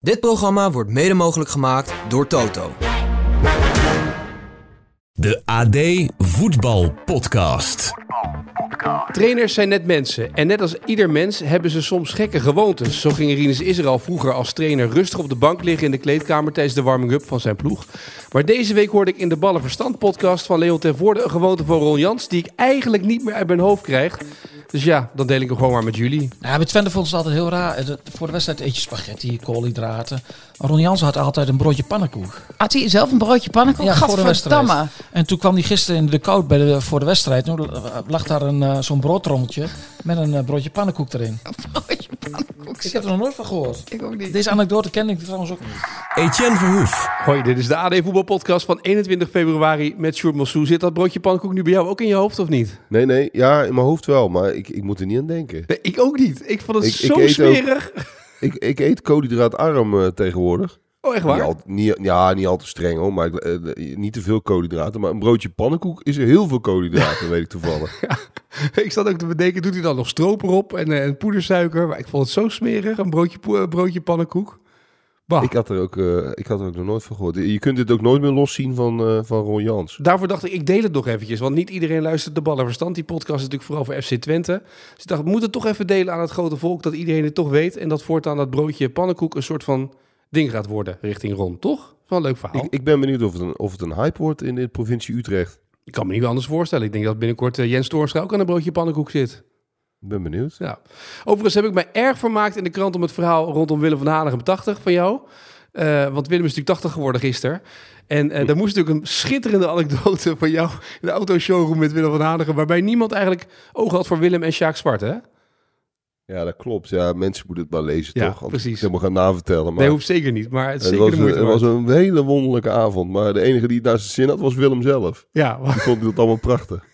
Dit programma wordt mede mogelijk gemaakt door Toto. De AD Voetbal Podcast. Trainers zijn net mensen. En net als ieder mens hebben ze soms gekke gewoontes. Zo ging Rinus Israël vroeger als trainer rustig op de bank liggen in de kleedkamer tijdens de warming-up van zijn ploeg. Maar deze week hoorde ik in de Ballenverstand podcast van Leon ten Voorde een gewoonte van Ron Jans die ik eigenlijk niet meer uit mijn hoofd krijg. Dus ja, dan deel ik hem gewoon maar met jullie. Ja, bij Twente vond ze het altijd heel raar. Eh, Voor de wedstrijd eet je spaghetti, koolhydraten. Maar Ron Jansen had altijd een broodje pannenkoek. Had hij zelf een broodje pannenkoek? Ja, voor de wedstrijd. En toen kwam hij gisteren in de koud bij de, voor de wedstrijd. Toen lag daar een, eh, zo'n broodtrommeltje met een eh, broodje pannenkoek erin. Broodje pannenkoek. Ik heb er nog nooit van gehoord. Ik ook niet. Deze anekdote kende ik trouwens ook niet. Etienne Verhoef. Hoi, dit is de AD Voetbalpodcast van 21 februari met Sjoerd Mossou. Zit dat broodje pannenkoek nu bij jou ook in je hoofd of niet? Nee, nee, ja, in mijn hoofd wel, maar ik, ik moet er niet aan denken. Nee, ik ook niet. Ik vond het Ik- ik zo ook- smerig. Ik, ik eet koolhydraatarm eh, tegenwoordig. Oh, echt Niet waar? al, niet, ja, niet al te streng hoor, maar eh, niet te veel koolhydraten. Maar een broodje pannenkoek is er heel veel koolhydraten, weet ik toevallig. Ik zat ook te bedenken, doet hij dan nog stroop erop en, eh, en poedersuiker? Maar ik vond het zo smerig, een broodje, broodje pannenkoek. Bah. Ik had, er ook, eh, ik had er ook nog nooit van gehoord. Je kunt dit ook nooit meer loszien van, eh van Ron Jans. Daarvoor dacht ik, ik deel het nog eventjes. Want niet iedereen luistert de ballen verstand. Die podcast is natuurlijk vooral voor FC Twente. Dus ik dacht, we moeten het toch even delen aan het grote volk. Dat iedereen het toch weet. En dat voortaan dat broodje pannenkoek een soort van ding gaat worden richting Ron. Toch? Wel een leuk verhaal. Ik, Ik, ik ben benieuwd of het, een, of het een hype wordt in de provincie Utrecht. kan me niet anders voorstellen. Ik denk dat binnenkort eh, Jens Toornstra ook aan een broodje pannenkoek zit. Ben benieuwd. Ja. Overigens heb ik mij erg vermaakt in de krant om het verhaal rondom Willem van Hanegem 80 van jou. Eh, want Willem is natuurlijk 80 geworden gisteren. En eh daar moest natuurlijk een schitterende anekdote van jou in de autoshowroom met Willem van Hanegem. Waarbij niemand eigenlijk oog had voor Willem en Sjaak Zwart, hè? Ja, dat klopt. Ja, mensen moeten het maar lezen, Ja, toch? Anders precies. helemaal gaan navertellen. Maar Nee, hoeft zeker niet. Maar het zeker was, de een- moeite het was een hele wonderlijke avond. Maar de enige die het naar zijn zin had, was Willem zelf. Ja, Die vond het allemaal prachtig.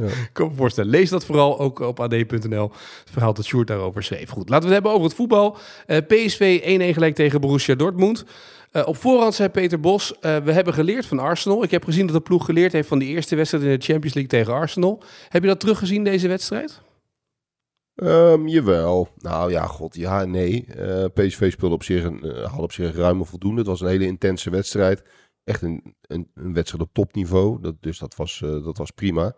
ik kan me voorstellen. Lees dat vooral ook op ad.nl. Het verhaal dat Sjoerd daarover schreef. Goed, laten we het hebben over het voetbal. Eh, PSV 1-1 gelijk tegen Borussia Dortmund. Eh, op voorhand zei Peter Bos, eh, we hebben geleerd van Arsenal. Ik heb gezien dat de ploeg geleerd heeft van die eerste wedstrijd in de Champions League tegen Arsenal. Heb je dat teruggezien, deze wedstrijd? Ehm, jawel. Nou ja, god, ja, nee. Eh, PSV speelde op zich een, had op zich ruim of voldoende. Het was een hele intense wedstrijd. Echt een, een, een wedstrijd op topniveau. Dat, dus dat was, eh, dat was prima.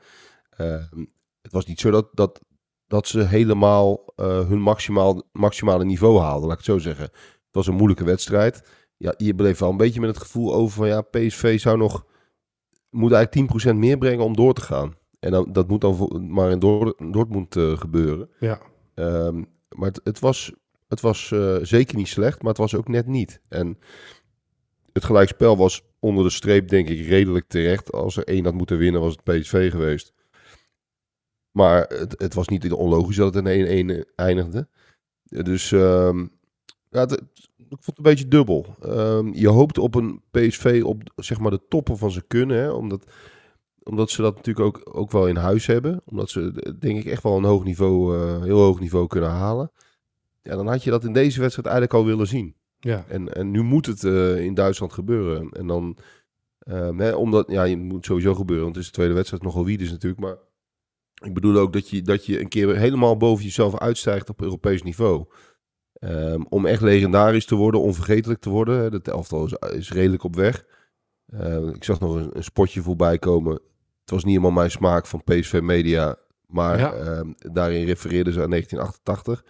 Ehm, het was niet zo dat, dat, dat ze helemaal hun maximaal, maximale niveau haalden, laat ik het zo zeggen. Het was een moeilijke wedstrijd. Ja, je bleef wel een beetje met het gevoel over van ja, PSV zou nog moet eigenlijk 10% meer brengen om door te gaan. En dan, dat moet dan maar in Dor- Dortmund eh, gebeuren. Ja. Ehm, maar het, het was, het was eh, zeker niet slecht, maar het was ook net niet. En het gelijkspel was onder de streep, denk ik, redelijk terecht. Als er één had moeten winnen, was het PSV geweest. Maar het, het was niet onlogisch dat het in 1-1 eindigde. Dus ehm, ja, het, ik vond het een beetje dubbel. Ehm, je hoopt op een PSV op zeg maar de toppen van zijn kunnen. Hè? Omdat, omdat ze dat natuurlijk ook, ook wel in huis hebben. Omdat ze denk ik echt wel een hoog niveau, eh, heel hoog niveau kunnen halen. Ja, dan had je dat in deze wedstrijd eigenlijk al willen zien. Ja. En, en nu moet het eh, in Duitsland gebeuren. En dan, ehm, hè, omdat, ja, het moet sowieso gebeuren, want het is de tweede wedstrijd nogal wie is natuurlijk. Maar ik bedoel ook dat je, dat je een keer helemaal boven jezelf uitstijgt op Europees niveau. Ehm, om echt legendarisch te worden, onvergetelijk te worden. hè, Dat elftal is, is redelijk op weg. Ehm, ik zag nog een, een spotje voorbij komen. Het was niet helemaal mijn smaak van PSV Media. Maar Ja. ehm, daarin refereerden ze aan 1988.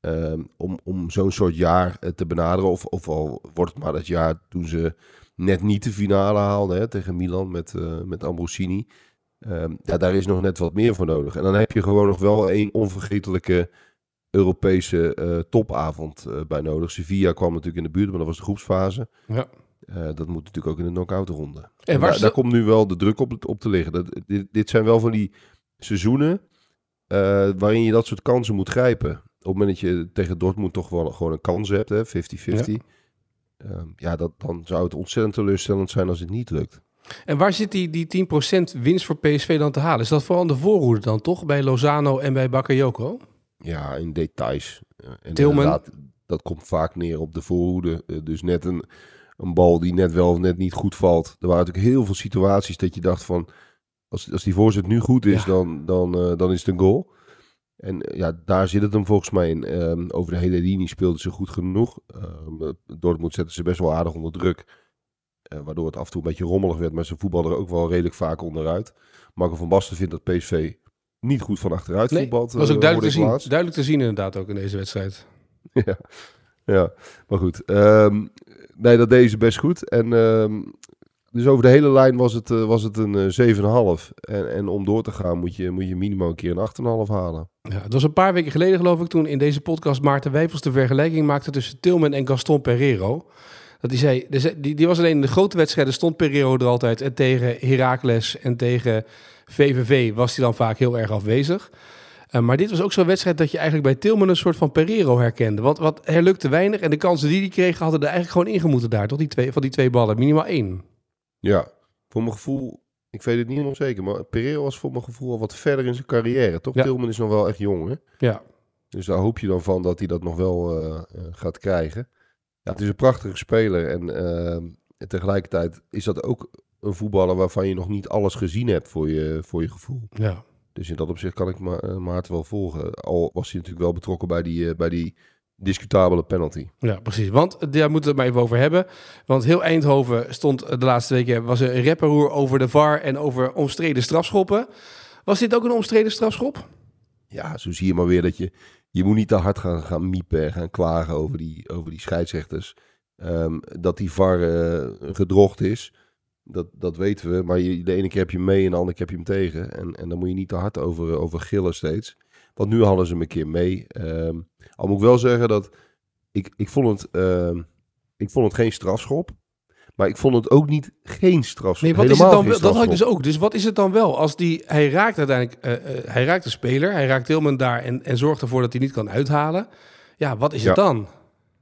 Ehm, om om zo'n soort jaar eh, te benaderen. Of, of al wordt het maar dat jaar toen ze net niet de finale haalden hè, tegen Milan met, eh met Ambrosini. Ehm, ja, daar is nog net wat meer voor nodig. En dan heb je gewoon nog wel één onvergetelijke Europese eh, topavond bij nodig. Sevilla kwam natuurlijk in de buurt, maar dat was de groepsfase. ja. Eh, dat moet natuurlijk ook in de knock-out ronde. En En waar daar, komt nu wel de druk op, op te liggen. Dat, dit, dit zijn wel van die seizoenen eh, waarin je dat soort kansen moet grijpen. Op het moment dat je tegen Dortmund toch wel gewoon een kans hebt, hè, 50-50. Ja. ja, dat, dan zou het ontzettend teleurstellend zijn als het niet lukt. En waar zit die, die 10% winst voor PSV dan te halen? Is dat vooral de voorhoede dan toch? Bij Lozano en bij Bakayoko? Ja, in details. Eh, En Tilman? Dat komt vaak neer op de voorhoede. Dus net een, een bal die net wel of net niet goed valt. Er waren natuurlijk heel veel situaties dat je dacht van... Als, als die voorzet nu goed is, Ja. dan, dan, eh, dan is het een goal. En eh, ja, daar zit het hem volgens mij in. Ehm, over de hele linie speelden ze goed genoeg. Ehm Dortmund zetten ze best wel aardig onder druk. Waardoor het af en toe een beetje rommelig werd. Maar ze voetballen er ook wel redelijk vaak onderuit. Marco van Basten vindt dat PSV niet goed van achteruit Nee, voetbalt. Dat was ook duidelijk te, zien. duidelijk te zien inderdaad ook in deze wedstrijd. ja. Ja, maar goed. Ehm, nee, dat deden ze best goed. En ehm, dus over de hele lijn was het, eh, was het een eh, 7,5. En, en om door te gaan moet je, moet je minimaal een keer een 8,5 halen. Ja, het was een paar weken geleden geloof ik toen in deze podcast Maarten Wijfels de vergelijking maakte tussen Tilman en Gaston Pereiro. Dat hij zei, die, die was alleen in de grote wedstrijden stond Pereiro er altijd en tegen Heracles en tegen VVV was hij dan vaak heel erg afwezig. Eh, maar dit was ook zo'n wedstrijd dat je eigenlijk bij Tilman een soort van Pereiro herkende. Want wat hij lukte weinig en de kansen die hij kreeg hadden er eigenlijk gewoon ingemoeten daar, toch? Die twee, van die twee ballen, minimaal één. Ja, voor mijn gevoel, ik weet het niet helemaal zeker, maar Pereiro was voor mijn gevoel al wat verder in zijn carrière. Toch? Ja. Tilman is nog wel echt jong, hè? Ja, Dus daar hoop je dan van dat hij dat nog wel eh, eh, gaat krijgen. Ja, het is een prachtige speler en tegelijkertijd is dat ook een voetballer waarvan je nog niet alles gezien hebt voor je, voor je gevoel. ja. Dus in dat opzicht kan ik Ma eh, Maarten wel volgen. Al was hij natuurlijk wel betrokken bij die, eh, bij die discutabele penalty. Ja, precies. Want eh, daar moeten we het maar even over hebben. Want heel Eindhoven stond de laatste weken... was een rapperroer over de VAR en over omstreden strafschoppen. Was dit ook een omstreden strafschop? Ja, zo zie je maar weer dat je... Je moet niet te hard gaan, gaan miepen en gaan klagen over die, over die scheidsrechters. Ehm, dat die VAR eh, gedrocht is, dat, dat weten we. Maar je, de ene keer heb je hem mee en de andere keer heb je hem tegen. En, en dan moet je niet te hard over, over gillen steeds. Want nu hadden ze hem een keer mee. Ehm, al moet ik wel zeggen dat... Ik, ik, vond het, ehm, ik vond het geen strafschop. Maar ik vond het ook niet geen strafschop. Nee, wat is het dan wel? Dat had ik dus ook. Dus wat is het dan wel? Als die, hij raakt uiteindelijk, eh, hij raakt de speler, hij raakt Tilman daar en, en zorgt ervoor dat hij niet kan uithalen. Ja, wat is het dan?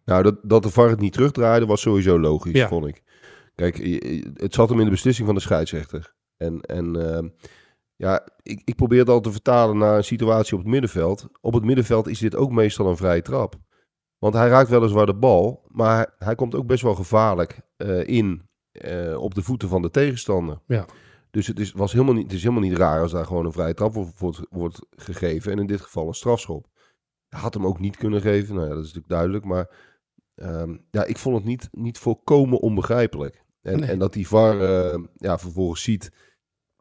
Nou, dat, dat de VAR het niet terugdraaide was sowieso logisch, Ja. vond ik. Kijk, het zat hem in de beslissing van de scheidsrechter. En, en ehm, ja, ik, ik probeer het al te vertalen naar een situatie op het middenveld. Op het middenveld is dit ook meestal een vrije trap. Want hij raakt weliswaar de bal, maar hij, komt ook best wel gevaarlijk eh, in eh, op de voeten van de tegenstander. Ja. Dus het is, was helemaal niet, het is helemaal niet raar als daar gewoon een vrije trap wordt, wordt, gegeven. En in dit geval een strafschop. Had hem ook niet kunnen geven. Nou ja, dat is natuurlijk duidelijk. Maar ehm, ja, ik vond het niet, niet volkomen onbegrijpelijk. En, Nee. en dat die VAR eh, ja, vervolgens ziet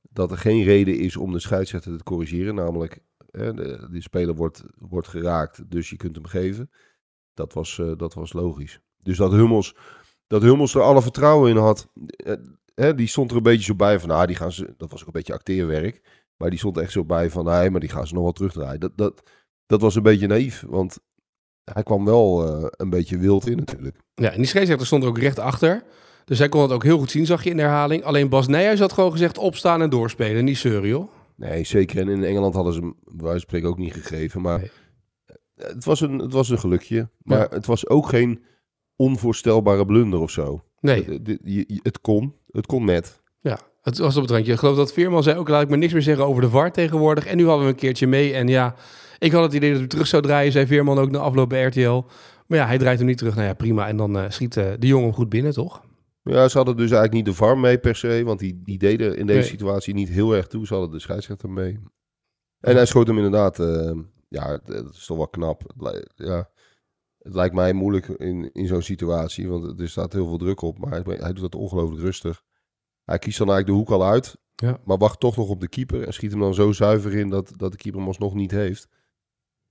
dat er geen reden is om de scheidsrechter te corrigeren. Namelijk, eh, de, die speler wordt, wordt geraakt, dus je kunt hem geven. Dat was, eh, dat was logisch. Dus dat Hummels, dat Hummels er alle vertrouwen in had. hè, die stond er een beetje zo bij van, ah, die gaan ze, dat was ook een beetje acteerwerk. Maar die stond echt zo bij van, nee, maar die gaan ze nog wel terugdraaien. Dat, dat, dat was een beetje naïef, want hij kwam wel een beetje wild in natuurlijk. Ja, en die scheidsrechter stond er ook recht achter. Dus hij kon het ook heel goed zien, zag je in de herhaling. Alleen Bas Nijhuis had gewoon gezegd opstaan en doorspelen. Niet zeuren, joh. Nee, zeker. En in Engeland hadden ze hem bij wijze van spreken ook niet gegeven. Maar Nee. het, was een, het was een gelukje. Maar Ja. het was ook geen onvoorstelbare blunder of zo. Nee, Het, het- kon. Het kon net. ja, het was op het randje. Ik geloof dat Veerman zei ook, laat ik maar niks meer zeggen over de VAR tegenwoordig. En nu hadden we een keertje mee. En ja, ik had het idee dat hij terug zou draaien, zei Veerman ook na afloop bij RTL. Maar ja, hij draait hem niet terug. Nou ja, prima. En dan eh, schiet eh, de jongen hem goed binnen, toch? Ja, ze hadden dus eigenlijk niet de VAR mee per se. Want die, die deden in deze Nee. situatie niet heel erg toe. Ze hadden de scheidsrechter mee. En hij schoot hem inderdaad. eh, ja, dat is toch wel knap. Ja, het lijkt mij moeilijk in, in zo'n situatie. Want er staat heel veel druk op. Maar hij, hij doet dat ongelooflijk rustig. Hij kiest dan eigenlijk de hoek al uit. Ja. Maar wacht toch nog op de keeper. En schiet hem dan zo zuiver in dat, dat de keeper hem alsnog niet heeft.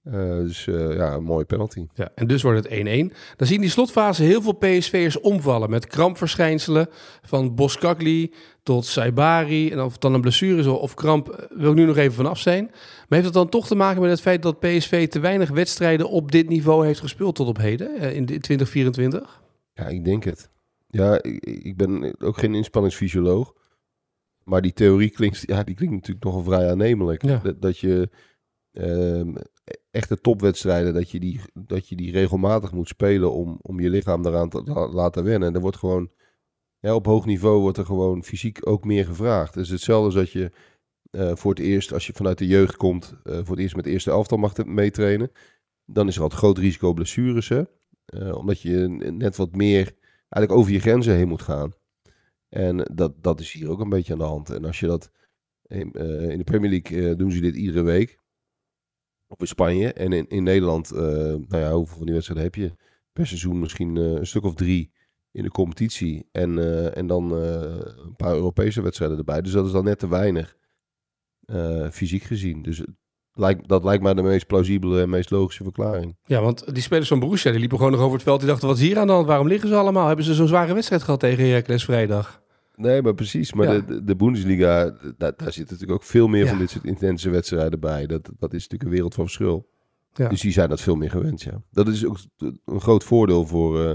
Eh, dus eh, ja, een mooie penalty. Ja, en dus wordt het 1-1. Dan zien die slotfase heel veel PSV'ers omvallen met krampverschijnselen. Van Boskakli tot Saibari. En of het dan een blessure is of kramp, eh, wil ik nu nog even vanaf zijn. Maar heeft het dan toch te maken met het feit dat PSV te weinig wedstrijden op dit niveau heeft gespeeld tot op heden, in de- 2024? Ja, ik denk het. Ja, ik, ik ben ook geen inspanningsfysioloog. Maar die theorie klinkt, ja, die klinkt natuurlijk nogal vrij aannemelijk. Ja. Dat, dat je ehm, echte topwedstrijden, dat je, die, dat je die regelmatig moet spelen om, om je lichaam eraan te la- laten wennen. En er wordt gewoon, ja, op hoog niveau wordt er gewoon fysiek ook meer gevraagd. Het is hetzelfde als dat je eh, voor het eerst, als je vanuit de jeugd komt, eh, voor het eerst met de eerste elftal mag meetrainen. Dan is er altijd groot risico blessures, hè. Eh, omdat je net wat meer eigenlijk over je grenzen heen moet gaan. En dat, dat is hier ook een beetje aan de hand. En als je dat in, in de Premier League doen ze dit iedere week. Of in Spanje. En in, in Nederland, eh, nou ja, hoeveel van die wedstrijden heb je? Per seizoen misschien eh, een stuk of drie in de competitie. En, eh, en dan een paar Europese wedstrijden erbij. Dus dat is dan net te weinig, fysiek gezien. Dus lijkt, dat lijkt mij de meest plausibele en meest logische verklaring. Ja, want die spelers van Borussia, die liepen gewoon nog over het veld. Die dachten, wat is hier aan de hand? Waarom liggen ze allemaal? Hebben ze zo'n zware wedstrijd gehad tegen Heracles vrijdag? Nee, maar precies. Maar Ja. de, de, de Bundesliga, daar, daar zitten natuurlijk ook veel meer Ja. van dit soort intense wedstrijden bij. Dat, dat is natuurlijk een wereld van verschil. Ja. Dus die zijn dat veel meer gewend, ja. Dat is ook een groot voordeel voor, eh,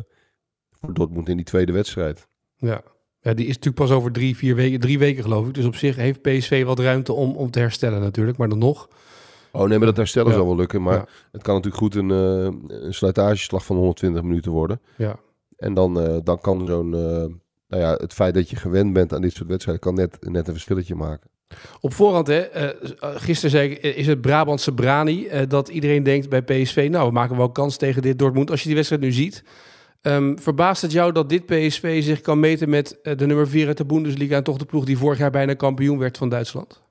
voor Dortmund in die tweede wedstrijd. Ja. ja, die is natuurlijk pas over drie, vier weken, drie weken geloof ik. Dus op zich heeft PSV wat ruimte om, om te herstellen natuurlijk. Maar dan nog, Oh nee, maar dat herstellen zal wel lukken. Maar het kan natuurlijk goed een, eh een slijtageslag van 120 minuten worden. ja. En dan, eh, dan kan zo'n... nou ja, het feit dat je gewend bent aan dit soort wedstrijden... kan net, net een verschilletje maken. Op voorhand, hè, eh, gisteren zei ik, eh, is het Brabantse Brani eh, dat iedereen denkt bij PSV, nou, we maken wel kans tegen dit Dortmund. Als je die wedstrijd nu ziet, ehm, verbaast het jou dat dit PSV zich kan meten met de nummer 4 uit de Bundesliga en toch de ploeg die vorig jaar bijna kampioen werd van Duitsland?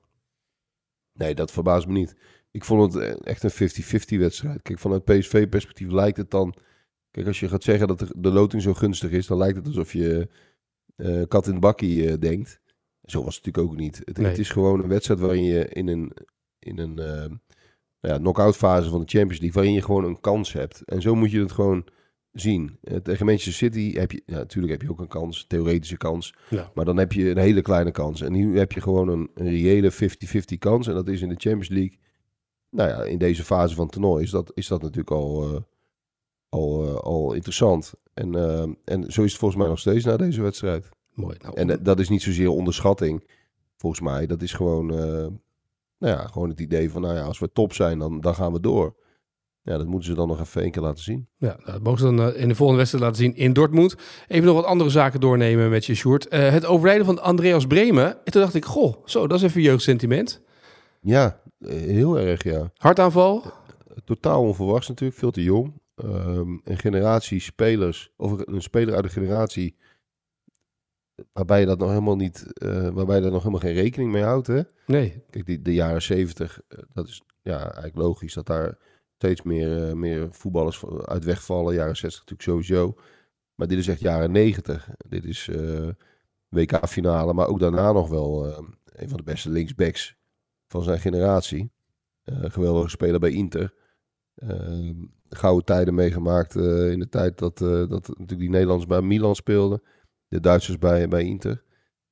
Nee, dat verbaast me niet. Ik vond het echt een 50-50 wedstrijd. Kijk, vanuit PSV-perspectief lijkt het dan... Kijk, als je gaat zeggen dat de loting zo gunstig is... dan lijkt het alsof je eh, kat in de bakkie eh, denkt. Zo was het natuurlijk ook niet. Het, Nee. het is gewoon een wedstrijd waarin je in een, in een eh, nou ja, knock-out fase van de Champions League... waarin je gewoon een kans hebt. En zo moet je het gewoon zien. Tegen Manchester City heb je... Ja, natuurlijk heb je ook een kans, theoretische kans. Ja. Maar dan heb je een hele kleine kans. En nu heb je gewoon een, een reële 50-50 kans. En dat is in de Champions League. Nou ja, in deze fase van het toernooi is dat, is dat natuurlijk al, al, eh, al interessant. En, eh, en zo is het volgens mij nog steeds na deze wedstrijd. Mooi. Nou, En eh, dat is niet zozeer onderschatting, volgens mij. Dat is gewoon, nou ja, gewoon het idee van, nou ja, als we top zijn, dan, dan gaan we door. Ja, dat moeten ze dan nog even één keer laten zien. Ja, nou, dat mogen ze dan in de volgende wedstrijd laten zien in Dortmund. Even nog wat andere zaken doornemen met je, Sjoerd. Eh, het overlijden van Andreas Bremen. En toen dacht ik, goh, zo, dat is even jeugdsentiment. Ja, heel erg, ja. Hartaanval. totaal onverwachts natuurlijk, veel te jong. Ehm, een generatie spelers, of een speler uit een generatie waarbij je dat nog helemaal niet, eh, waarbij je daar nog helemaal geen rekening mee houdt. Hè? Nee, Kijk, die, de jaren zeventig, eh, dat is ja, eigenlijk logisch dat daar steeds meer, eh, meer voetballers uit wegvallen. Jaren 60 natuurlijk sowieso. Maar dit is echt jaren 90. Dit is WK-finale, maar ook daarna nog wel eh, een van de beste linksbacks van zijn generatie. Geweldige speler bij Inter. Gouden tijden meegemaakt eh, in de tijd dat, eh, dat natuurlijk die Nederlanders bij Milan speelden. De Duitsers bij, bij Inter.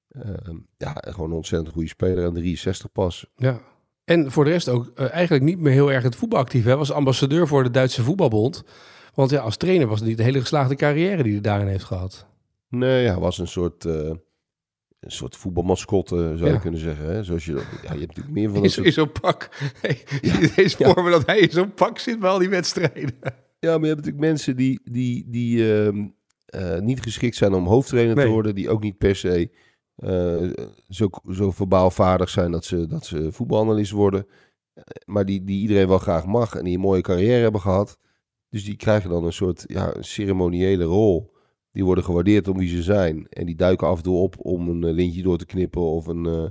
Eh, ja, gewoon een ontzettend goede speler. En 63 pas. ja. En voor de rest ook eh, eigenlijk niet meer heel erg het voetbal actief. Hij was ambassadeur voor de Duitse voetbalbond. Want ja, als trainer was het niet de hele geslaagde carrière die hij daarin heeft gehad. Nee, hij was een soort, een soort voetbalmascotte, zou Ja. je kunnen zeggen. Hè? Zoals je, ja, je hebt natuurlijk meer van zo- soort... in zo'n pak. Hey, Deze dat hij in zo'n pak zit bij al die wedstrijden. Ja, maar je hebt natuurlijk mensen die, die, die ehm, eh, niet geschikt zijn om hoofdtrainer Nee. te worden. Die ook niet per se eh, zo, zo verbaal vaardig zijn dat ze, dat ze voetbalanalist worden. Eh, Maar die, die iedereen wel graag mag en die een mooie carrière hebben gehad. Dus die krijgen dan een soort ja, ceremoniële rol. Die worden gewaardeerd om wie ze zijn. En die duiken af en toe op om een eh, lintje door te knippen of een, eh,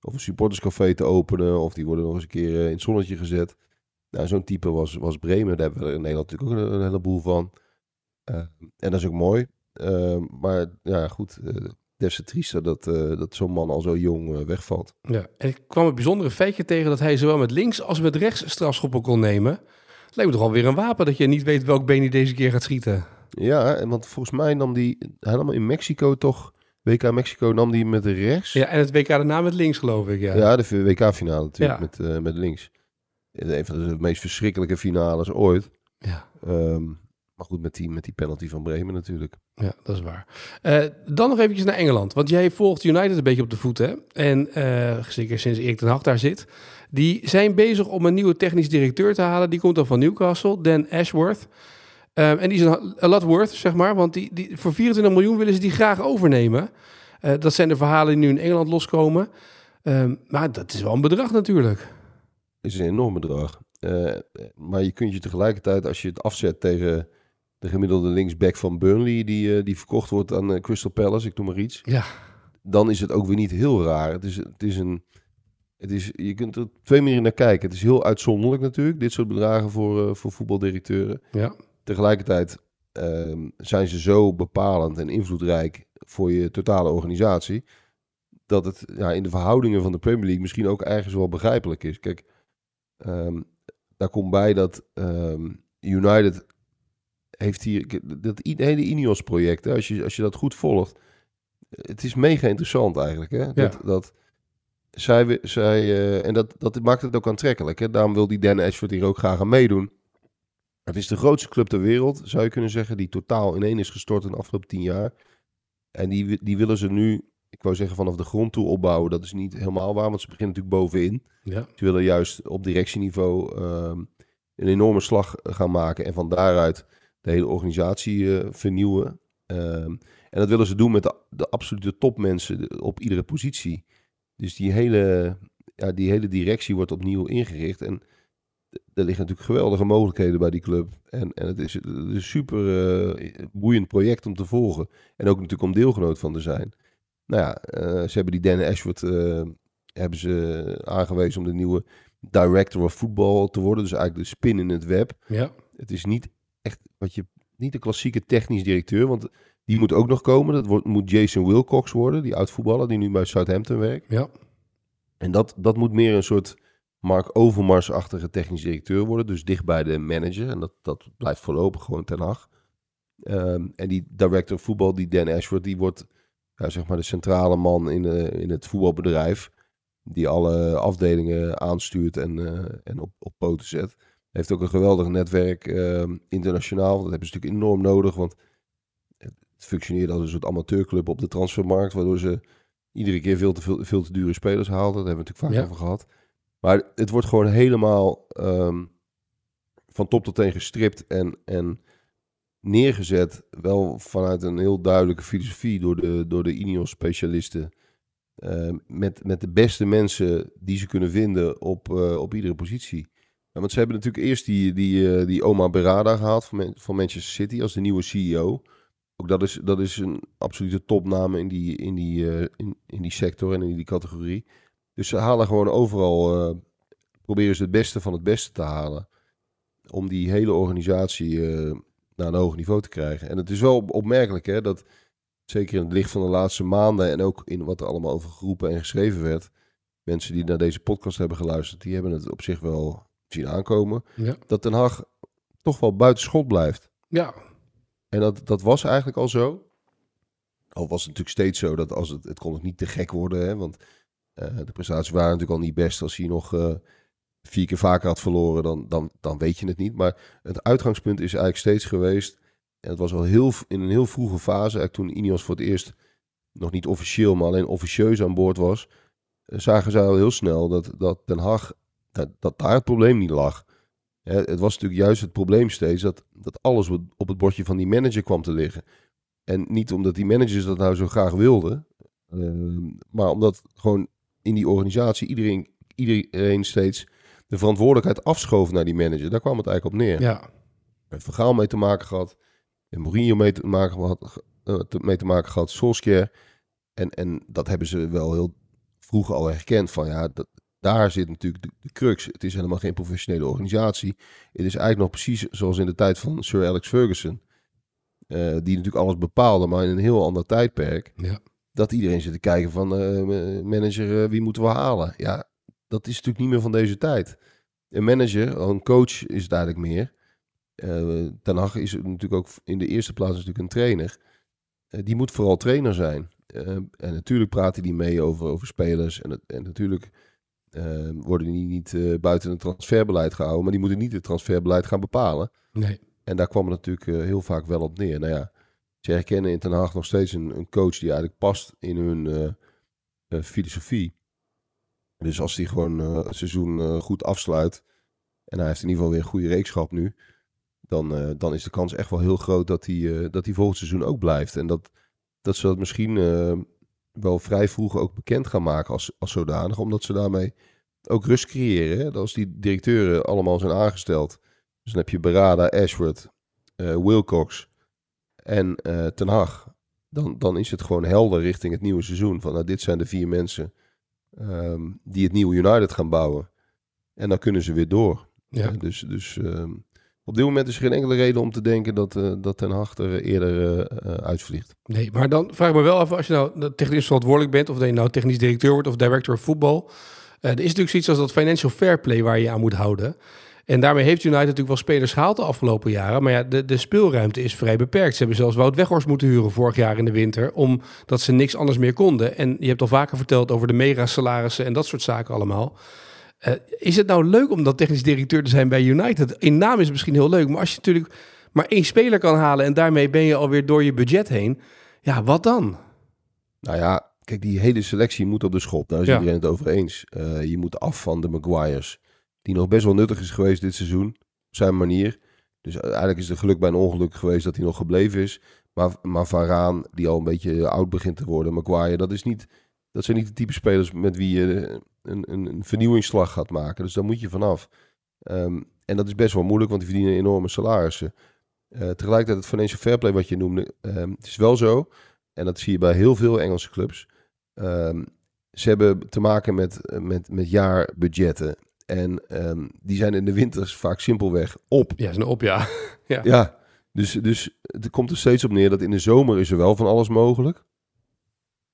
of een supporterscafé te openen. Of die worden nog eens een keer eh, in het zonnetje gezet. Nou, zo'n type was, was Bremen. Daar hebben we in Nederland natuurlijk ook een, heleboel van. En dat is ook mooi. Maar ja, goed. eh des te triester dat, dat zo'n man al zo jong wegvalt. Ja, en ik kwam het bijzondere feitje tegen dat hij zowel met links als met rechts strafschoppen kon nemen. Lijkt me toch alweer een wapen dat je niet weet welk been hij deze keer gaat schieten. Ja, want volgens mij nam die, hij nam in Mexico toch, WK Mexico nam die met rechts. Ja, en het WK daarna met links geloof ik, ja. Ja, de WK-finale natuurlijk, Ja. met, eh, met links. Een van de meest verschrikkelijke finales ooit. Ja. Ehm, maar goed, met die, met die penalty van Bremen natuurlijk. Ja, dat is waar. Eh, dan nog eventjes naar Engeland. Want jij volgt United een beetje op de voet, hè? En eh, zeker sinds Erik ten Hag daar zit. Die zijn bezig om een nieuwe technisch directeur te halen. Die komt dan van Newcastle, Dan Ashworth. Eh, en die is een, lot worth, zeg maar. Want die, die, voor 24 miljoen willen ze die graag overnemen. Eh, dat zijn de verhalen die nu in Engeland loskomen. Ehm, maar dat is wel een bedrag natuurlijk. is een enorm bedrag. Eh, maar je kunt je tegelijkertijd, als je het afzet tegen de gemiddelde linksback van Burnley, die, eh, die verkocht wordt aan Crystal Palace, ik noem maar iets, Ja, dan is het ook weer niet heel raar. Het is, het is een, het is, je kunt er twee manieren naar kijken. Het is heel uitzonderlijk natuurlijk, dit soort bedragen voor, voor voetbaldirecteuren. Ja. Tegelijkertijd ehm, zijn ze zo bepalend en invloedrijk voor je totale organisatie. Dat het ja, in de verhoudingen van de Premier League misschien ook ergens wel begrijpelijk is. Kijk, ehm, daar komt bij dat ehm, United heeft hier dat hele Ineos-project. Als je, als je dat goed volgt, het is mega interessant eigenlijk. Hè? Dat, dat zij, zij eh, en dat, dat maakt het ook aantrekkelijk. Hè? Daarom wil die Dan Ashford hier ook graag aan meedoen. Het is de grootste club ter wereld, zou je kunnen zeggen, die totaal ineen is gestort in de afgelopen tien jaar. En die, die willen ze nu, ik wou zeggen vanaf de grond toe opbouwen. Dat is niet helemaal waar, want ze beginnen natuurlijk bovenin. Ja. Ze willen juist op directieniveau ehm, een enorme slag gaan maken en van daaruit de hele organisatie eh, vernieuwen. Ehm, en dat willen ze doen met de, de absolute topmensen op iedere positie. Dus die hele, ja, die hele directie wordt opnieuw ingericht. En er liggen natuurlijk geweldige mogelijkheden bij die club. En, en het is het is een super eh, boeiend project om te volgen. En ook natuurlijk om deelgenoot van te zijn. Nou ja, eh, ze hebben die Dan Ashford eh, hebben ze aangewezen om de nieuwe director of football te worden. Dus eigenlijk de spin in het web. Ja. Het is niet echt wat je niet de klassieke technisch directeur, want die moet ook nog komen. Dat wordt, moet Jason Wilcox worden, die oud voetballer die nu bij Southampton werkt. Ja. En dat, dat moet meer een soort Mark Overmars-achtige technisch directeur worden, dus dicht bij de manager. En dat, dat blijft voorlopig gewoon ten Hag. Ehm, en die director of voetbal, die Dan Ashford, die wordt ja, zeg maar de centrale man in, eh, in het voetbalbedrijf. Die alle afdelingen aanstuurt en, eh, en op, op poten zet. Heeft ook een geweldig netwerk ehm, internationaal. Dat hebben ze natuurlijk enorm nodig, want het functioneert als een soort amateurclub op de transfermarkt, waardoor ze iedere keer veel te, veel, veel te dure spelers haalden. Daar hebben we natuurlijk vaak Ja. over gehad. Maar het wordt gewoon helemaal ehm, van top tot teen gestript en, en neergezet. Wel vanuit een heel duidelijke filosofie door de, door de Ineos-specialisten. Ehm, met, met de beste mensen die ze kunnen vinden op, eh, op iedere positie. Want ze hebben natuurlijk eerst die, die, eh, die Oma Berada gehaald van, van Manchester City als de nieuwe CEO. Ook dat is, dat is een absolute topnaam in die, in, die, eh, in, in die sector en in die categorie. Dus ze halen gewoon overal, eh, proberen ze het beste van het beste te halen. Om die hele organisatie eh, naar een hoger niveau te krijgen. En het is wel op- opmerkelijk hè, dat, zeker in het licht van de laatste maanden en ook in wat er allemaal over geroepen en geschreven werd. Mensen die naar deze podcast hebben geluisterd, die hebben het op zich wel zien aankomen. Ja. Dat Den Haag toch wel buiten schot blijft. Ja. En dat, dat was eigenlijk al zo. Al was het natuurlijk steeds zo dat als het, het kon ook niet te gek worden. Hè, want de prestaties waren natuurlijk al niet best. Als hij nog eh, vier keer vaker had verloren, dan, dan, dan weet je het niet. Maar het uitgangspunt is eigenlijk steeds geweest. En het was al heel, in een heel vroege fase. Eigenlijk toen Ineos voor het eerst nog niet officieel, maar alleen officieus aan boord was. eh, zagen zij al heel snel dat, dat Den Haag, dat, dat daar het probleem niet lag. Het was natuurlijk juist het probleem steeds dat, dat alles op- het bordje van die manager kwam te liggen. En niet omdat die managers dat nou zo graag wilden, maar omdat gewoon in die organisatie iedereen, iedereen steeds de verantwoordelijkheid afschoof naar die manager. Daar kwam het eigenlijk op neer. Ja. Met Vergaal mee te maken gehad, en Mourinho mee te maken gehad, eh, mee te maken gehad, Solskjaer. En, en dat hebben ze wel heel vroeg al herkend van ja, dat, daar zit natuurlijk de, de crux. Het is helemaal geen professionele organisatie. Het is eigenlijk nog precies zoals in de tijd van Sir Alex Ferguson. eh, die natuurlijk alles bepaalde, maar in een heel ander tijdperk. Ja. Dat iedereen zit te kijken van eh, manager, eh, wie moeten we halen? Ja, dat is natuurlijk niet meer van deze tijd. Een manager, een coach is het eigenlijk meer. Eh Ten Hag is natuurlijk ook in de eerste plaats natuurlijk een trainer. Eh, die moet vooral trainer zijn. En natuurlijk praten die mee over, over spelers. En, het- en natuurlijk worden die niet buiten het transferbeleid gehouden. Maar die moeten niet het transferbeleid gaan bepalen. Nee. En daar kwam het natuurlijk heel vaak wel op neer. Nou ja, ze herkennen in Ten Haag nog steeds een, een coach die eigenlijk past in hun eh, eh, filosofie. Dus als hij gewoon eh, het seizoen goed afsluit en hij heeft in ieder geval weer een goede reekschap nu, dan, dan is de kans echt wel heel groot dat hij, dat hij volgend seizoen ook blijft. En dat, dat ze dat misschien wel vrij vroeg ook bekend gaan maken als, als zodanig, omdat ze daarmee ook rust creëren. Als die directeuren allemaal zijn aangesteld, dus dan heb je Berada, Ashworth, eh, Wilcox en eh Ten Hag. Dan, dan is het gewoon helder richting het nieuwe seizoen. Van nou, dit zijn de vier mensen ehm, die het nieuwe United gaan bouwen. En dan kunnen ze weer door. Ja. Eh, dus dus ehm, op dit moment is er geen enkele reden om te denken dat, eh, dat Ten Hag er eerder uitvliegt. Nee, maar dan vraag ik me wel af, als je nou technisch verantwoordelijk bent, of dat je nou technisch directeur wordt of director of voetbal. er is natuurlijk zoiets als dat financial fair play waar je je aan moet houden. En daarmee heeft United natuurlijk wel spelers gehaald de afgelopen jaren. Maar ja, de, de speelruimte is vrij beperkt. Ze hebben zelfs Wout Weghorst moeten huren vorig jaar in de winter. Omdat ze niks anders meer konden. En je hebt al vaker verteld over de mega-salarissen en dat soort zaken allemaal. Eh, is het nou leuk om dan technisch directeur te zijn bij United? In naam is het misschien heel leuk. Maar als je natuurlijk maar één speler kan halen... en daarmee ben je alweer door je budget heen... Ja, wat dan? Nou ja, kijk, die hele selectie moet op de schop. Daar is Ja. iedereen het over eens. Eh, je moet af van de Maguires. Die nog best wel nuttig is geweest dit seizoen. Op zijn manier. Dus eigenlijk is het geluk bij een ongeluk geweest dat hij nog gebleven is. Maar, maar Varaan, die al een beetje oud begint te worden. Maguire, dat, is niet, dat zijn niet de type spelers met wie je een, een, een vernieuwingsslag gaat maken. Dus daar moet je vanaf. Ehm, en dat is best wel moeilijk, want die verdienen enorme salarissen. Eh, tegelijkertijd het financial fair play wat je noemde. ehm, het is wel zo, en dat zie je bij heel veel Engelse clubs. Ehm, ze hebben te maken met, met, met jaarbudgetten. En ehm, die zijn in de winters vaak simpelweg op. Ja, een op, ja. Ja, dus, dus het komt er steeds op neer dat in de zomer is er wel van alles mogelijk.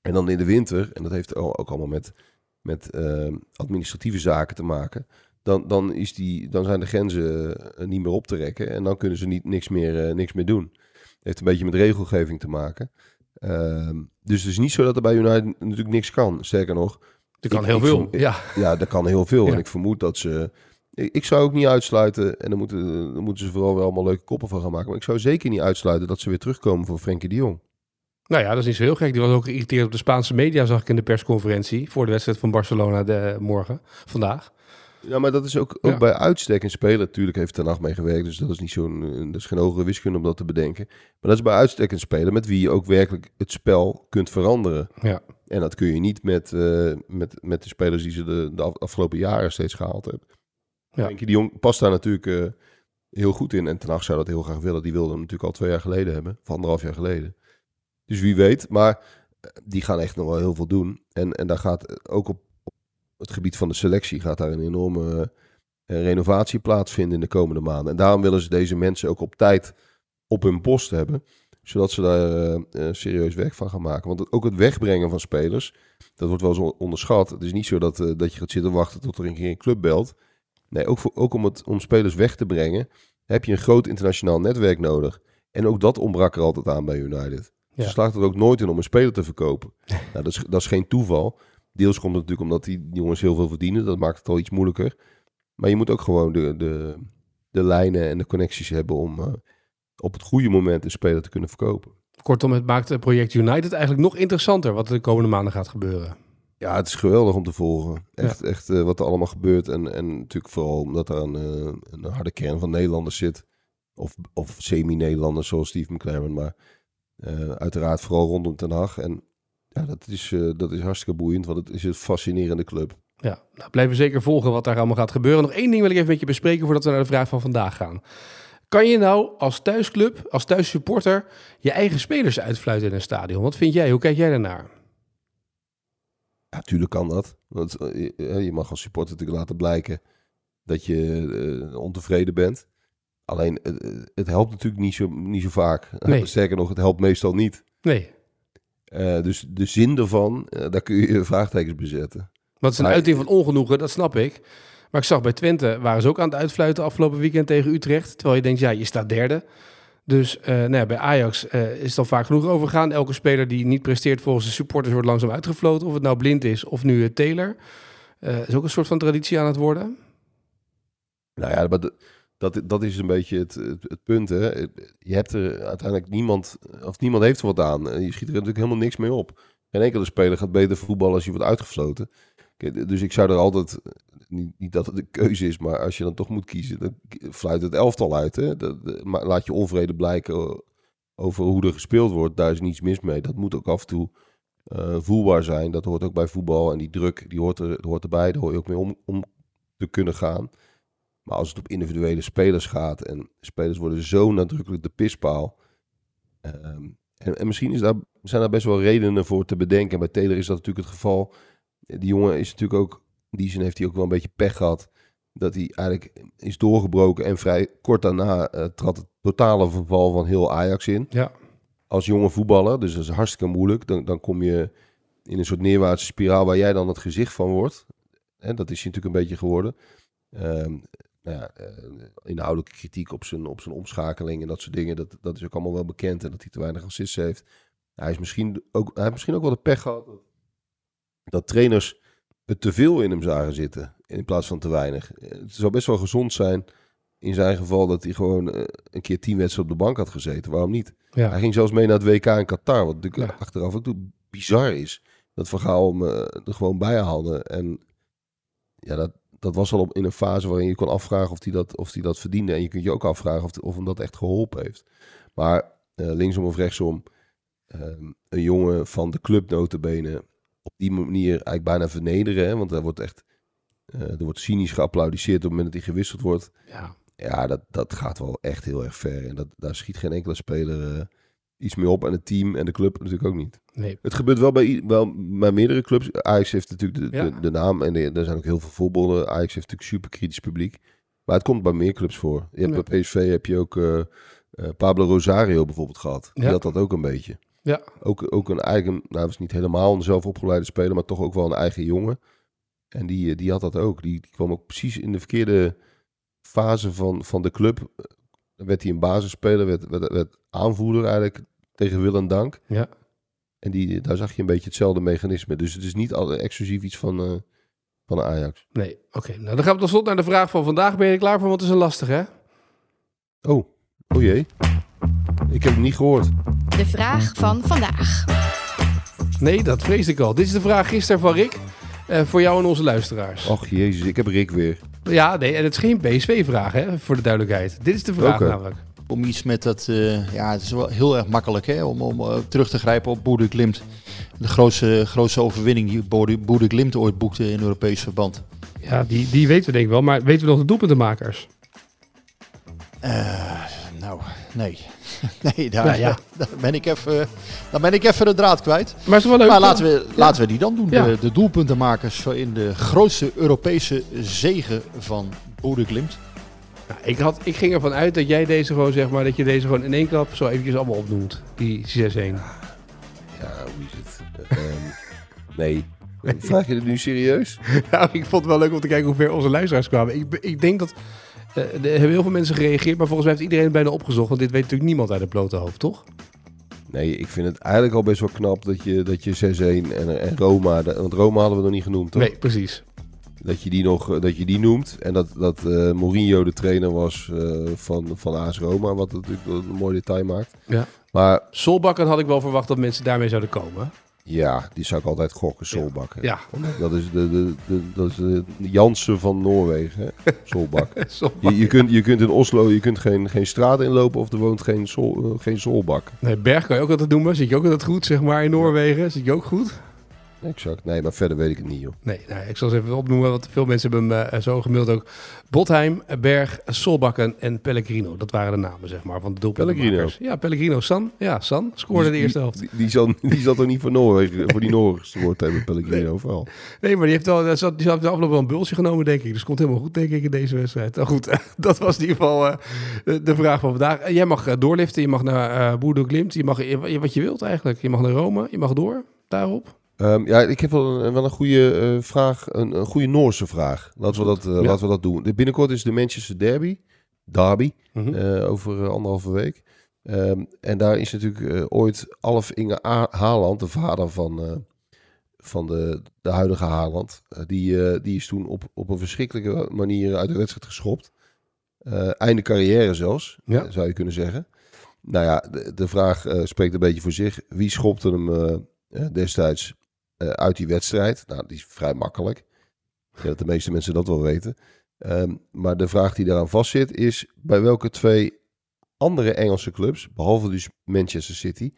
En dan in de winter, en dat heeft ook allemaal met, met ehm, administratieve zaken te maken. Dan, dan, is die, dan zijn de grenzen eh, niet meer op te rekken. En dan kunnen ze niet, niks, meer, eh, niks meer doen. Het heeft een beetje met regelgeving te maken. Ehm, dus het is niet zo dat er bij United natuurlijk niks kan. Sterker nog, Er kan Ik- heel ik veel. Ja, ja, dat kan heel veel. Ja. En ik vermoed dat ze. Ik, ik zou ook niet uitsluiten. En dan moeten, dan moeten ze vooral wel allemaal leuke koppen van gaan maken. Maar ik zou zeker niet uitsluiten dat ze weer terugkomen voor Frenkie de Jong. nou ja, dat is niet zo heel gek. Die was ook geïrriteerd op de Spaanse media, zag ik in de persconferentie. Voor de wedstrijd van Barcelona de, morgen, vandaag. Ja, maar dat is ook, ook Ja. bij uitstek een speler. Natuurlijk heeft Ten Hag mee gewerkt. Dus dat is niet zo'n. eh, Dat is geen hogere wiskunde om dat te bedenken. Maar dat is bij uitstek een speler met wie je ook werkelijk het spel kunt veranderen. Ja. En dat kun je niet met, eh, met, met de spelers die ze de, de af- afgelopen jaren steeds gehaald hebben. Ja. Frenkie de Jong past daar natuurlijk eh, heel goed in. En Ten Hag zou dat heel graag willen. Die wilde hem natuurlijk al twee jaar geleden hebben. Of anderhalf jaar geleden. Dus wie weet. Maar die gaan echt nog wel heel veel doen. En, en daar gaat ook op het gebied van de selectie gaat daar een enorme eh, renovatie plaatsvinden in de komende maanden. En daarom willen ze deze mensen ook op tijd op hun post hebben. Zodat ze daar eh, serieus werk van gaan maken. Want ook het wegbrengen van spelers, dat wordt wel eens on- onderschat. Het is niet zo dat, dat je gaat zitten wachten tot er een keer een club belt. Nee, ook, voor, ook om, het, om spelers weg te brengen, heb je een groot internationaal netwerk nodig. En ook dat ontbrak er altijd aan bij United. Ja. Ze slaagt er ook nooit in om een speler te verkopen. nou, dat, is, dat is geen toeval. Deels komt het natuurlijk omdat die jongens heel veel verdienen. Dat maakt het al iets moeilijker. Maar je moet ook gewoon de, de, de lijnen en de connecties hebben om eh, op het goede moment een speler te kunnen verkopen. Kortom, het maakt het project United eigenlijk nog interessanter wat er de komende maanden gaat gebeuren. Ja, het is geweldig om te volgen. Echt, echt eh, wat er allemaal gebeurt. En, en natuurlijk vooral omdat er een, eh, een harde kern van Nederlanders zit. Of, of semi-Nederlanders zoals Steve McLaren. Maar uiteraard vooral rondom Ten Hag. En ja, dat is, eh, dat is hartstikke boeiend. Want het is een fascinerende club. Ja, nou, blijven we zeker volgen wat daar allemaal gaat gebeuren. Nog één ding wil ik even met je bespreken voordat we naar de vraag van vandaag gaan. Kan je nou als thuisclub, als thuissupporter, je eigen spelers uitfluiten in een stadion? Wat vind jij? Hoe kijk jij daarnaar? Ja, tuurlijk kan dat. Want eh, je- mag als supporter natuurlijk laten blijken dat je eh, ontevreden bent. Alleen, eh, het helpt natuurlijk niet zo, niet zo vaak. Nee. Sterker nog, het helpt meestal niet. Nee, Eh, dus de zin ervan, eh, daar kun je vraagtekens bezetten. het is een Maar- uiting van ongenoegen, dat snap ik. Maar ik zag bij Twente, waren ze ook aan het uitfluiten afgelopen weekend tegen Utrecht. Terwijl je denkt, ja, je staat derde. Dus eh, nou ja, bij Ajax is het al vaak genoeg overgegaan. Elke speler die niet presteert volgens de supporters wordt langzaam uitgefloten. Of het nou blind is of nu eh, Taylor. Is ook een soort van traditie aan het worden. Nou ja, maar de- dat, dat is een beetje het, het, punt. Hè. Je hebt er uiteindelijk niemand, of niemand heeft er wat aan. En Je schiet er natuurlijk helemaal niks mee op. Geen enkele speler gaat beter voetballen als je wordt uitgefloten. Dus ik zou er altijd, niet, niet dat het een keuze is, maar als je dan toch moet kiezen, dan fluit het elftal uit. Hè. Dat, laat je onvrede blijken over hoe er gespeeld wordt. Daar is niets mis mee. Dat moet ook af en toe eh, voelbaar zijn. Dat hoort ook bij voetbal. En die druk, die hoort, er, hoort erbij. Daar hoor je ook mee om, om te kunnen gaan. Maar als het op individuele spelers gaat en spelers worden zo nadrukkelijk de pispaal. ehm, en, en misschien is daar, zijn daar best wel redenen voor te bedenken. Bij Taylor is dat natuurlijk het geval. die jongen is natuurlijk ook, in die zin heeft hij ook wel een beetje pech gehad. Dat hij eigenlijk is doorgebroken en vrij kort daarna eh, trad het totale verval van heel Ajax in. Ja. Als jonge voetballer, dus dat is hartstikke moeilijk. Dan, dan kom je in een soort neerwaartse spiraal waar jij dan het gezicht van wordt. En dat is hij natuurlijk een beetje geworden. Ehm, nou ja, eh, inhoudelijke kritiek op zijn, op zijn omschakeling en dat soort dingen. Dat, dat is ook allemaal wel bekend en dat hij te weinig assists heeft. Hij, is misschien ook, hij heeft misschien ook wel de pech gehad dat, dat trainers het te veel in hem zagen zitten in plaats van te weinig. Eh, Het zou best wel gezond zijn in zijn geval dat hij gewoon eh, een keer tien wedstrijden op de bank had gezeten. Waarom niet? Ja. Hij ging zelfs mee naar het WK in Qatar, wat natuurlijk Ja. achteraf ook bizar is. Dat Vergaal hem eh, er gewoon bij haalde. En ja, dat, dat was al op, in een fase waarin je kon afvragen of hij dat, of hij dat verdiende. En je kunt je ook afvragen of, of hem dat echt geholpen heeft. Maar eh, linksom of rechtsom, ehm, een jongen van de club notabene op die manier eigenlijk bijna vernederen. Hè? Want er wordt echt eh, er wordt cynisch geapplaudisseerd op het moment dat hij gewisseld wordt. ja. Ja, dat, dat gaat wel echt heel erg ver. En dat, daar schiet geen enkele speler eh, iets mee op. En het team en de club natuurlijk ook niet. Nee. Het gebeurt wel bij, wel bij meerdere clubs. Ajax heeft natuurlijk de, Ja. de, de naam. En de- er zijn ook heel veel voorbeelden. Ajax heeft natuurlijk super kritisch publiek. Maar het komt bij meer clubs voor. Je hebt Ja. bij PSV heb je ook eh, eh, Pablo Rosario bijvoorbeeld gehad. Die Ja. had dat ook een beetje. Ja. Ook, ook een eigen, nou was niet helemaal een zelf opgeleide speler, maar toch ook wel een eigen jongen. En die, eh, die had dat ook. Die, die kwam ook precies in de verkeerde fase van, van de club. Dan werd hij een basisspeler, werd, werd, werd aanvoerder eigenlijk tegen wil en dank. Ja. En die, daar zag je een beetje hetzelfde mechanisme. Dus het is niet al exclusief iets van, eh, van Ajax. Nee. Oké. Nou, dan gaan we tot slot naar de vraag van vandaag. Ben je er klaar voor? Want het is een lastig, hè? Oh, oh jee. Ik heb hem niet gehoord. De vraag van vandaag. Nee, dat vrees ik al. Dit is de vraag gisteren van Rick. eh, voor jou en onze luisteraars. Och jezus, ik heb Rick weer. Ja, nee, en het is geen PSV-vraag, hè? Voor de duidelijkheid. Dit is de vraag namelijk. Om iets met dat, eh, ja, het is wel heel erg makkelijk hè, om, om eh, terug te grijpen op Boede Glimt. De grootste, grootste overwinning die Boede Glimt ooit boekte in Europees verband. Ja, die, die weten we denk ik wel. Maar weten we nog de doelpuntenmakers? Eh, nou, nee. nee, daar, Nou ja. daar, ben ik even, daar ben ik even de draad kwijt. Maar is wel leuk? Maar laten we, laten we die dan doen. Ja. De, de doelpuntenmakers in de grootste Europese zegen van Boede Glimt. Ik, had, ik ging ervan uit dat jij deze gewoon, zeg maar, dat je deze gewoon in één klap zo eventjes allemaal opnoemt. Die 6-1. Ja, hoe is het? Eh, ehm, nee. Vraag je het nu serieus? Nou, ik vond het wel leuk om te kijken hoe ver onze luisteraars kwamen. Ik, ik denk dat... eh, er hebben heel veel mensen gereageerd, maar volgens mij heeft iedereen bijna opgezocht. Want dit weet natuurlijk niemand uit het blote hoofd, toch? Nee, ik vind het eigenlijk al best wel knap dat je, dat je 6-1 en, en Roma, want Roma hadden we nog niet genoemd, toch? Nee, precies. Dat je die nog eh, dat je die noemt. En dat, dat eh, Mourinho de trainer was eh, van, van AS Roma, wat natuurlijk een mooi detail maakt. Ja. Maar Solbakken had ik wel verwacht dat mensen daarmee zouden komen. ja, die zou ik altijd gokken, Solbakken. Ja, Dat is de, de, de, dat is de Jansen van Noorwegen, hè? Solbak. Je, je, kunt, je kunt in Oslo je kunt geen, geen straat inlopen of er woont geen, sol, geen Solbak. Nee, Berg kan je ook altijd noemen. Zit je ook altijd goed, zeg maar, in Noorwegen? Zit je ook goed? Exact. Nee, maar verder weet ik het niet, joh. Nee, nou, ik zal ze even opnoemen, want veel mensen hebben hem eh, zo gemaild ook. Botheim, Berg, Solbakken en Pellegrino. Dat waren de namen, zeg maar, van de doelpuntenmakers. Ja, Pellegrino. San, ja, San scoorde de eerste helft. Die, die, zal, die zat toch niet voor Noorwegen, voor die Noorwegen gehoord hebben, Pellegrino, of wel? Nee, maar die heeft, wel, die zat- die had de afgelopen wel een bultje genomen, denk ik. Dus komt helemaal goed, denk ik, in deze wedstrijd. Nou goed, dat was in ieder geval eh, de, de vraag van vandaag. Eh, jij mag doorliften, je mag naar eh Boerdo Glimt. Je mag eh, wat je wilt eigenlijk. Je mag naar Rome, je mag door, daarop. Ehm, ja, ik heb wel een, wel een goede eh, vraag, een, een goede Noorse vraag. Laten we dat, eh, Ja. laten we dat doen. De, binnenkort is de Manchester Derby, Derby, eh, over eh, anderhalve week. Ehm, en daar is natuurlijk eh, ooit Alf Inge A- Haaland, de vader van, eh, van de, de huidige Haaland, eh, die, eh, die is toen op, op een verschrikkelijke manier uit de wedstrijd geschopt. Eh, einde carrière zelfs, Ja. eh, zou je kunnen zeggen. Nou ja, de, de vraag eh, spreekt een beetje voor zich. Wie schopte hem eh, eh, destijds eh, uit die wedstrijd? Nou, die is vrij makkelijk. Ik denk dat de meeste mensen dat wel weten. Ehm, maar de vraag die daaraan vastzit is... bij welke twee andere Engelse clubs, behalve dus Manchester City...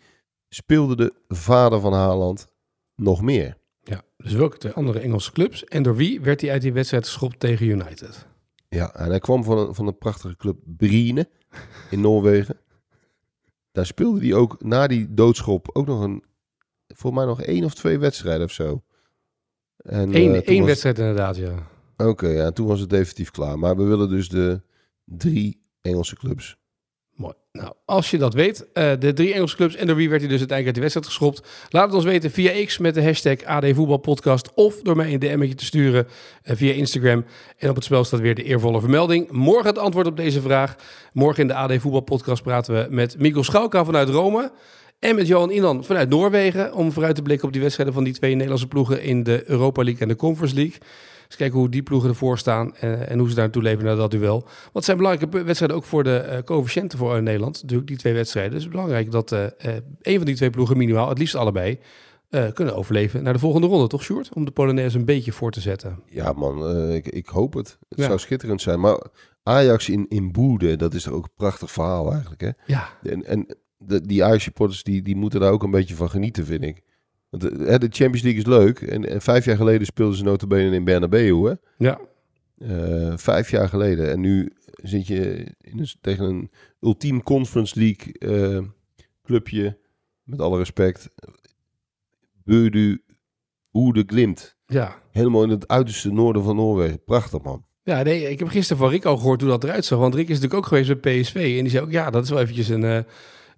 speelde de vader van Haaland nog meer? Ja, dus welke twee andere Engelse clubs? En door wie werd hij uit die wedstrijd geschopt tegen United? Ja, en hij kwam van een, van een prachtige club Brine in Noorwegen. Daar speelde hij ook na die doodschop ook nog een, volgens mij nog één of twee wedstrijden of zo. En, eh, Eén, toen één wedstrijd inderdaad, ja. Oké, ja, toen was het definitief klaar. Maar we willen dus de drie Engelse clubs. Mooi. Nou, als je dat weet, eh, de drie Engelse clubs en door wie werd hij dus uiteindelijk uit de wedstrijd geschopt? Laat het ons weten via X met de hashtag AD Voetbalpodcast of door mij een DM'tje te sturen eh, via Instagram. En op het spel staat weer de eervolle vermelding. Morgen het antwoord op deze vraag. Morgen in de AD Voetbalpodcast praten we met Mikkel Schauka vanuit Rome. En met Johan Inan vanuit Noorwegen. Om vooruit te blikken op die wedstrijden van die twee Nederlandse ploegen in de Europa League en de Conference League. Dus kijken hoe die ploegen ervoor staan eh, en hoe ze daar naartoe leven naar dat duel. Want het zijn belangrijke wedstrijden ook voor de eh coëfficiënten voor eh, Nederland. Natuurlijk die twee wedstrijden. Dus het is belangrijk dat een van die twee ploegen minimaal, het liefst allebei, kunnen overleven naar de volgende ronde. Toch, Sjoerd? Om de Polonaise een beetje voor te zetten. Ja, man, ik, ik hoop het. Het Ja. zou schitterend zijn. Maar Ajax in, in Boede, dat is toch ook een prachtig verhaal eigenlijk, hè? Ja, En, en de, die Ajax-supporters, die, die moeten daar ook een beetje van genieten, vind ik. Want de, hè, de Champions League is leuk. En, en vijf jaar geleden speelden ze notabene in Bernabeu, hè? ja. Eh, vijf jaar geleden. En nu zit je in een, tegen een ultiem Conference League eh, clubje. Met alle respect. Beudu Oede Glimt. ja. Helemaal in het uiterste noorden van Noorwegen. Prachtig, man. Ja, nee, ik heb gisteren van Rick al gehoord hoe dat eruit zag. Want Rick is natuurlijk ook geweest bij PSV. En die zei ook, ja, dat is wel eventjes een, eh,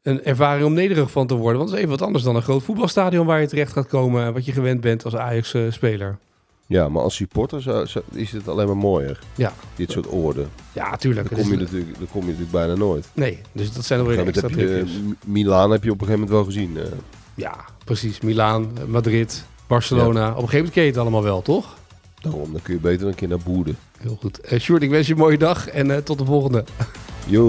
een ervaring om nederig van te worden. Want het is even wat anders dan een groot voetbalstadion waar je terecht gaat komen. en Wat je gewend bent als Ajax-speler. Ja, maar als supporter zou- is het alleen maar mooier. Ja. Dit soort oorden. Ja, tuurlijk. Het kom, je natuurlijk, daar kom je natuurlijk bijna nooit. Nee, dus dat zijn er weer extra heb je, eh, Milaan heb je op een gegeven moment wel gezien. eh. Ja, precies. Milaan, Madrid, Barcelona. Op een gegeven moment ken je het allemaal wel, toch? daarom, dan kun je beter een keer naar Boede. Heel goed. Eh Sjoerd, ik wens je een mooie dag en eh, tot de volgende. Yo.